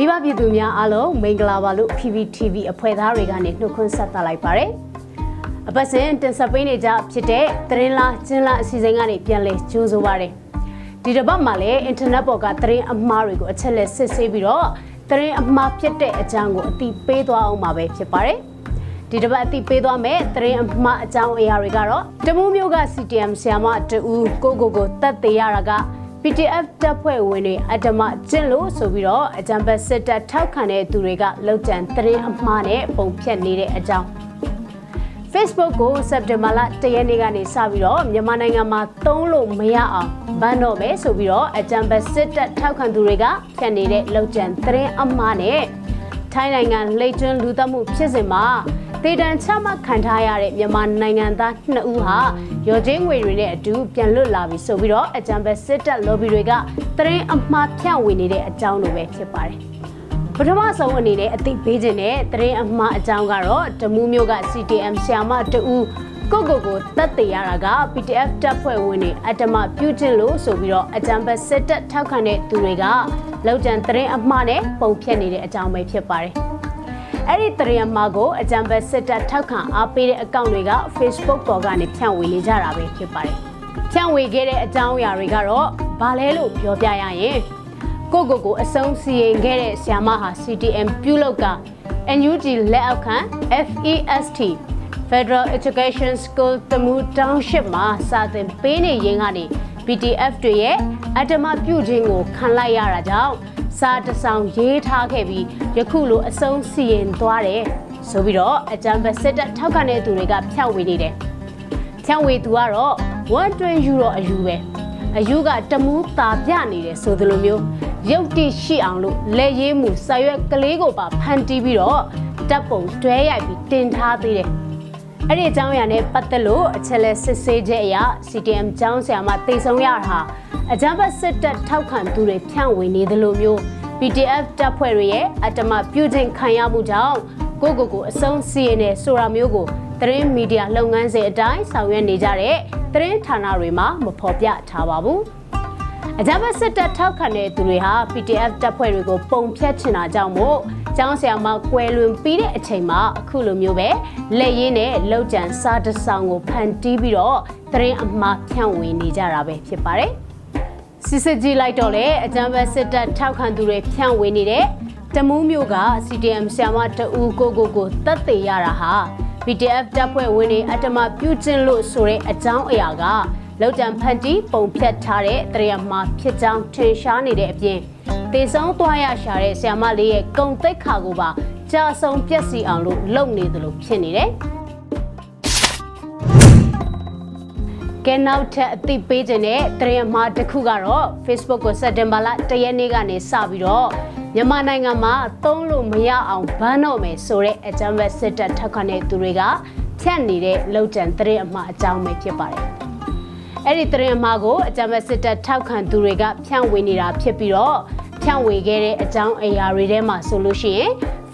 မိဘပြည်သူများအားလုံးမင်္ဂလာပါလို့ PPTV အဖွဲ့သားတွေကနေနှုတ်ခွန်းဆက်သလိုက်ပါတယ်အပတ်စဉ်တင်ဆက်ပေးနေကြဖြစ်တဲ့သတင်းလားကျင်းလားအစီအစဉ်ကနေပြန်လည်ကြိုးဆိုပါရစေဒီတစ်ပတ်မှာလည်းအင်တာနက်ပေါ်ကသတင်းအမှားတွေကိုအချက်လက်စစ်ဆေးပြီးတော့သတင်းအမှားဖြစ်တဲ့အကြောင်းကိုအတိပေးသွားအောင်ပါပဲဖြစ်ပါတယ်ဒီတစ်ပတ်အတိပေးသွားမယ်သတင်းအမှားအကြောင်းအရာတွေကတော့တမူးမျိုးက CTM ဆရာမတူကိုကိုကိုတတ်သေးရတာက PDF တပ်ဖွဲ့ဝင်တွေအတ္တမကျင့်လို့ဆိုပြီးတော့အကြံဖက်စစ်တပ်ထောက်ခံတဲ့သူတွေကလောက်ကျန်သတင်းအမှားနဲ့ပုံဖြတ်နေတဲ့အကြောင်း Facebook ကိုစက်တင်ဘာလ၁ရက်နေ့ကနေစပြီးတော့မြန်မာနိုင်ငံမှာသုံးလို့မရအောင်ဘန်တော့မယ်ဆိုပြီးတော့အကြံဖက်စစ်တပ်ထောက်ခံသူတွေကဖြတ်နေတဲ့လောက်ကျန်သတင်းအမှားနဲ့ထိုင်းနိုင်ငံလိတ်ကျွန်းလူသတ်မှုဖြစ်စဉ်မှာ ဒေတန်ချမှတ်ခံထားရတဲ့မြန်မာနိုင်ငံသား2ဦးဟာရော်ကျင်းငွေတွေနဲ့အတူပြန်လွတ်လာပြီဆိုပြီးတော့အကြံဖက်စစ်တပ် lobby တွေကသတင်းအမှားဖြန့်ဝေနေတဲ့အကြောင်းလိုပဲဖြစ်ပါတယ်။ပထမဆုံးအနေနဲ့အသိပေးခြင်းနဲ့သတင်းအမှားအကြောင်းကတော့တမူးမျိုးက CTM ဆရာမတူကိုကိုကိုတက်သေးရတာက PDF တပ်ဖွဲ့ဝင်တွေအတ္တမပြုခြင်းလို့ဆိုပြီးတော့အကြံဖက်စစ်တပ်ထောက်ခံတဲ့သူတွေကလောက်ကျန်သတင်းအမှားနဲ့ပုံဖြတ်နေတဲ့အကြောင်းပဲဖြစ်ပါတယ်။ အဲ့ဒီသတင်းအမှားကိုအကြံဖက်စစ်တပ်ထောက်ခံအားပေးတဲ့အကောင့်တွေက Facebook ပေါ်ကနေဖြန့်ဝေနေကြတာပဲဖြစ်ပါတယ်။ဖြန့်ဝေခဲ့တဲ့အကြောင်းအရာတွေကတော့ဘာလဲလို့ပြောပြရရင်ကိုကိုကိုအဆုံးစီရင်ခဲ့တဲ့ဆ iam ဟာ CTM ပြုလုပ်က NUG လက်အောက်ခံ FEST Federal Education School တမူ Township မှာစာသင်ပေးနေရင်းကနေ PDF တွေရဲ့အတ္တမပြုခြင်းကိုခံလိုက်ရတာကြောင့် စာတစောင်ရေးထားခဲ့ပြီးယခုလိုအဆုံးစီရင်သွားတယ်ဆိုပြီးတော့အကြံဖက်စစ်တပ်ထောက်ခံတဲ့သူတွေကဖြန့်ဝေနေတယ်ဖြန့်ဝေသူကတော့120ယူရောအယူပဲအယူကတမူးတာပြနေတယ်ဆိုသလိုမျိုးရုပ်တိရှိအောင်လို့လက်ရေးမှုဆာရွက်ကလေးကိုပါဖန်တီးပြီးတော့တပ်ပုံတွဲရိုက်ပြီးတင်ထားသေးတယ်အဲ့ဒီအကြောင်းအရာနဲ့ပတ်သက်လို့အချက်လက်စစ်ဆေးချက်အရ CTM ကျောင်းဆရာမတိတ်ဆုံးရတာ အကြမ်းဖက်စစ်တပ်ထောက်ခံသူတွေဖြန့်ဝေနေသလိုမျိုး PDF တပ်ဖွဲ့တွေရဲ့အတ္တမပြုခြင်းခံရမှုကြောင့်ကိုကိုကိုအဆုံးစီရင်နေဆိုတာမျိုးကိုသတင်းမီဒီယာလုပ်ငန်းစဉ်အတိုင်းဆောင်ရွက်နေကြတဲ့သတင်းဌာနတွေမှာမဖော်ပြထားပါဘူးအကြမ်းဖက်စစ်တပ်ထောက်ခံတဲ့သူတွေဟာ PDF တပ်ဖွဲ့တွေကိုပုံဖြတ်ချင်တာကြောင့်မို့ကျောင်းဆရာမကွယ်လွန်ပြီးတဲ့အချိန်မှာအခုလိုမျိုးပဲလက်ရင်းနဲ့လောက်ကျန်စားတဆောင်ကိုဖန်တီးပြီးတော့သတင်းအမှားဖြန့်ဝေနေကြတာပဲဖြစ်ပါတယ် စစ်စစ်ကြီးလိုက်တော့လေအကြမ်းဖက်စစ်တပ်ထောက်ခံသူတွေဖြန့်ဝေနေတဲ့တမူးမျိုးက CTM ဆရာမတအူကိုကိုကိုတတ်သေးရတာဟာ PDF တပ်ဖွဲ့ဝင်တွေအတ္တမပြုကျင့်လို့ဆိုတဲ့အကြောင်းအရာကလောက်တံဖန်တီးပုံဖြတ်ထားတဲ့တရားမှာဖြစ်ကြောင်းထင်ရှားနေတဲ့အပြင်တေဆုံးသွားရရှာတဲ့ဆ iam လေးရဲ့ဂုံတိတ်ခါကိုပါကြာဆုံးပြက်စီအောင်လို့လုပ်နေသလိုဖြစ်နေတယ် ကဲနောက်ထပ်အသိပေးခြင်းတဲ့သတင်းမှာတစ်ခုကတော့ Facebook ကိုစက်တင်ဘာလ၁ရက်နေ့ကနေစပြီးတော့မြန်မာနိုင်ငံမှာသုံးလို့မရအောင်ဘန်းတော့မယ်ဆိုတဲ့အကြမ်းဖက်စစ်တပ်ထောက်ခံတဲ့သူတွေကဖြတ်နေတဲ့လောက်ကျန်သတင်းအမှားအကြောင်းပဲဖြစ်ပါတယ်။အဲ့ဒီသတင်းအမှားကိုအကြမ်းဖက်စစ်တပ်ထောက်ခံသူတွေကဖြန့်ဝေနေတာဖြစ်ပြီးတော့ဖြန့်ဝေခဲ့တဲ့အကြောင်းအရာတွေထဲမှာဆိုလို့ရှိရင်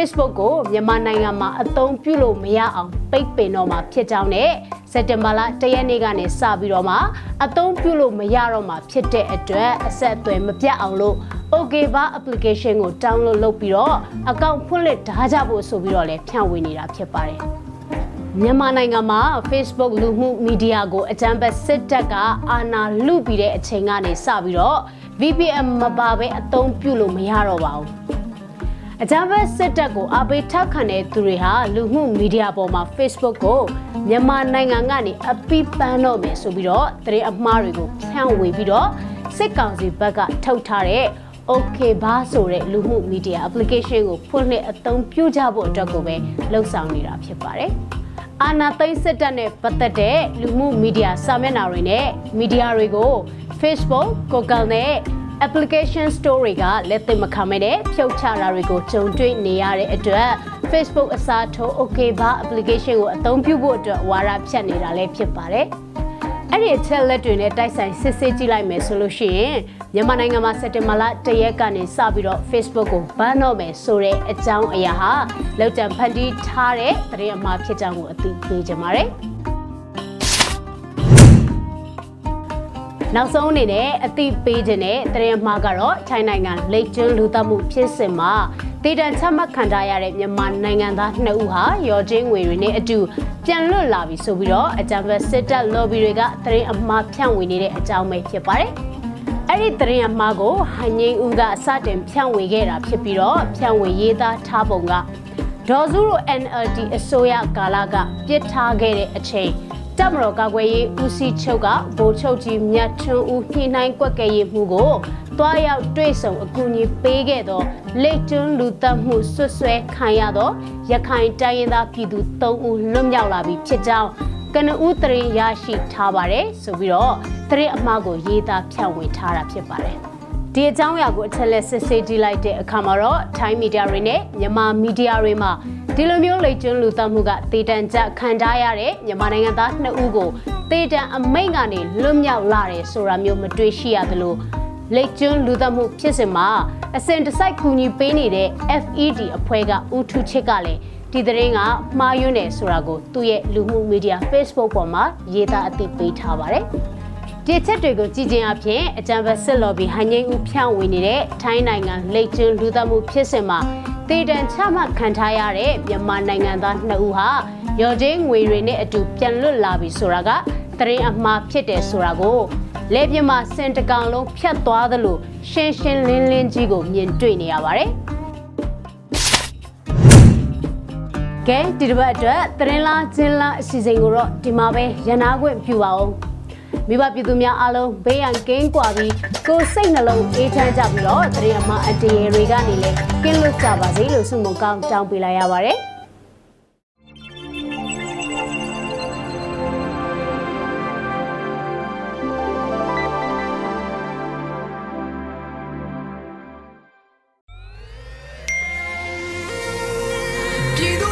Facebook ကိုမြန်မာနိုင်ငံမှာအသုံးပြုလို့မရအောင်ပိတ်ပင်တော့မှာဖြစ်ကြောင်းနဲ့စက်တင်ဘာလ၁ရက်နေ့ကနေစပြီးတော့မှအသုံးပြုလို့မရတော့မှာဖြစ်တဲ့အတွက်အဆက်အသွယ်မပြတ်အောင်လို့ Okay Bar application ကို download လုပ်ပြီးတော့အကောင့်ဖွင့်လှစ်ထားကြဖို့ဆိုပြီးတော့လည်းဖြန့်ဝေနေတာဖြစ်ပါတယ်မြန်မာနိုင်ငံမှာ Facebook လူမှုမီဒီယာကိုအကြမ်းဖက်စစ်တပ်ကအာဏာလုပြီးတဲ့အချိန်ကနေစပြီးတော့ VPN မပါဘဲအသုံးပြုလို့မရတော့ပါဘူး အကြမ်းဖက်စစ်တပ်ကိုအပိထောက်ခံတဲ့သူတွေဟာလူမှုမီဒီယာပေါ်မှာ Facebook ကိုမြန်မာနိုင်ငံကနေအပိပန်းတော့မယ်ဆိုပြီးတော့သတင်းအမှားတွေကိုဖြန့်ဝေပြီးတော့စစ်ကောင်စီဘက်ကထုတ်ထားတဲ့ Okay ဘာဆိုတဲ့လူမှုမီဒီယာ application ကိုဖွင့်လှစ်အသုံးပြုကြဖို့အတွက်ကိုပဲလှုံ့ဆော်နေတာဖြစ်ပါတယ်။အာနာသိန်းစစ်တပ်နဲ့ပတ်သက်တဲ့လူမှုမီဒီယာစာမျက်နှာတွေနဲ့မီဒီယာတွေကို Facebook, Google နဲ့ application store တွေကလက်သင့်မခံမဲ့တဲ့ဖြုတ်ချတာတွေကိုကြုံတွေ့နေရတဲ့အတွက် Facebook အစားထိုး Okay ဘာ application ကိုအသုံးပြုဖို့အတွက်ဝါဒဖြတ်နေတာလည်းဖြစ်ပါတယ်။အဲ့ဒီအချက်လက်တွေနဲ့တိုက်ဆိုင်စစ်ဆေးကြည့်လိုက်မယ်ဆိုလို့ရှိရင်မြန်မာနိုင်ငံမှာစက်တင်ဘာလ၁ရက်ကနေစပြီးတော့ Facebook ကိုဘန်တော့မယ်ဆိုတဲ့အကြောင်းအရာဟာလောက်တံဖန်တီးထားတဲ့သတင်းအမှားဖြစ်ကြောင်းကိုအသိပေးကြပါတယ်။ နောက်ဆုံးအနေနဲ့အသိပေးခြင်းတဲ့တရင်မှားကတော့ထိုင်းနိုင်ငံလိတ်ကျွန်းလူသတ်မှုဖြစ်စဉ်မှာဒေတံချမှတ်ခံထားရတဲ့မြန်မာနိုင်ငံသား2ဦးဟာရော်ချင်းငွေတွေနဲ့အတူပြန်လွတ်လာပြီဆိုပြီးတော့အကြံဖက်စစ်တပ် lobby တွေကတရင်အမှားဖြန့်ဝေနေတဲ့အကြောင်းပဲဖြစ်ပါတယ်။အဲ့ဒီတရင်အမှားကိုဟန်ငိမ့်ဦးကစတင်ဖြန့်ဝေခဲ့တာဖြစ်ပြီးတော့ဖြန့်ဝေရေးသားထားပုံကဒေါ်စုတို့ NLD အစိုးရကာလကပြစ်ထားခဲ့တဲ့အချိန် တပ်မတော်ကာကွယ်ရေးဦးစီးချုပ်ကဗိုလ်ချုပ်ကြီးမြတ်ထွန်းဦးနှိနှိုင်းကွက်ကဲရေးမှုကိုတွားရောက်တွေ့ဆုံအကူအညီပေးခဲ့သောလိတ်တွန်းလူသက်မှုဆွတ်ဆွဲခံရသောရခိုင်တိုင်းရင်းသားပြည်သူ၃ဦးလွတ်မြောက်လာပြီဖြစ်ကြောင်းကနဦးတရင်ရရှိထားပါတယ်ဆိုပြီးတော့တရင်အမှားကိုရေးသားဖြန့်ဝေထားတာဖြစ်ပါတယ်ဒီအကြောင်းအရာကိုအချက်လက်စစ်ဆေးကြည့်လိုက်တဲ့အခါမှာတော့ထိုင်းမီဒီယာတွေနဲ့မြန်မာမီဒီယာတွေမှာ ဒီလိုမျိုးလိတ်ကျွန်းလူသတ်မှုကတေတံကြခံထားရတဲ့မြန်မာနိုင်ငံသား2ဦးကိုတေတံအမိန့်ကနေလွတ်မြောက်လာတယ်ဆိုတာမျိုးမတွေ့ရှိရသလိုလိတ်ကျွန်းလူသတ်မှုဖြစ်စဉ်မှာအစင်တစိုက်ကူညီပေးနေတဲ့ FED အဖွဲ့ကဦးထုချစ်ကလည်းဒီသတင်းကမှားယွင်းတယ်ဆိုတာကိုသူ့ရဲ့လူမှုမီဒီယာ Facebook ပေါ်မှာရေးသားအသိပေးထားပါတယ်။ဒီချက်တွေကိုကြည့်ခြင်းအပြင်အကြံဖက်စစ်လော်ဘီဟန်ငိမ့်ဦးဖြန့်ဝေနေတဲ့ထိုင်းနိုင်ငံလိတ်ကျွန်းလူသတ်မှုဖြစ်စဉ်မှာ တေတံချမှတ်ခံထားရတဲ့မြန်မာနိုင်ငံသား2ဦးဟာရော်ကျင်းငွေတွေနဲ့အတူပြန်လွတ်လာပြီဆိုတာကသတင်းအမှားဖြစ်တယ်ဆိုတာကိုလေပြမစင်တကောင်လုံးဖြတ်သွားသလိုရှင်းရှင်းလင်းလင်းကြီးကိုမြင်တွေ့နေရပါတယ်။ကဲဒီတစ်ပတ်အတွက်သတင်းလားကျင်းလားအစီအစဉ်ကိုတော့ဒီမှာပဲရန်နာခွင့်ပြုပါအောင် မိဘပြည်သူများအားလုံးဘေးရန်ကင်းကွာပြီးကိုယ်စိတ်နှလုံးအေးချမ်းကြပြီးတော့သတင်းအမှားအတရေတွေကနေလည်းကင်းလွတ်ကြပါစေလို့ဆုမွန်ကောင်းတောင်းပေးလိုက်ရပါတယ်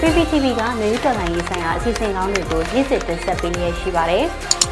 PPTV ကမျိုးတော်လိုင်းရေးဆိုင်ရာအစီအစဉ်ကောင်းတွေကိုရည်စည်တင်ဆက်ပေးနေရရှိပါတယ်။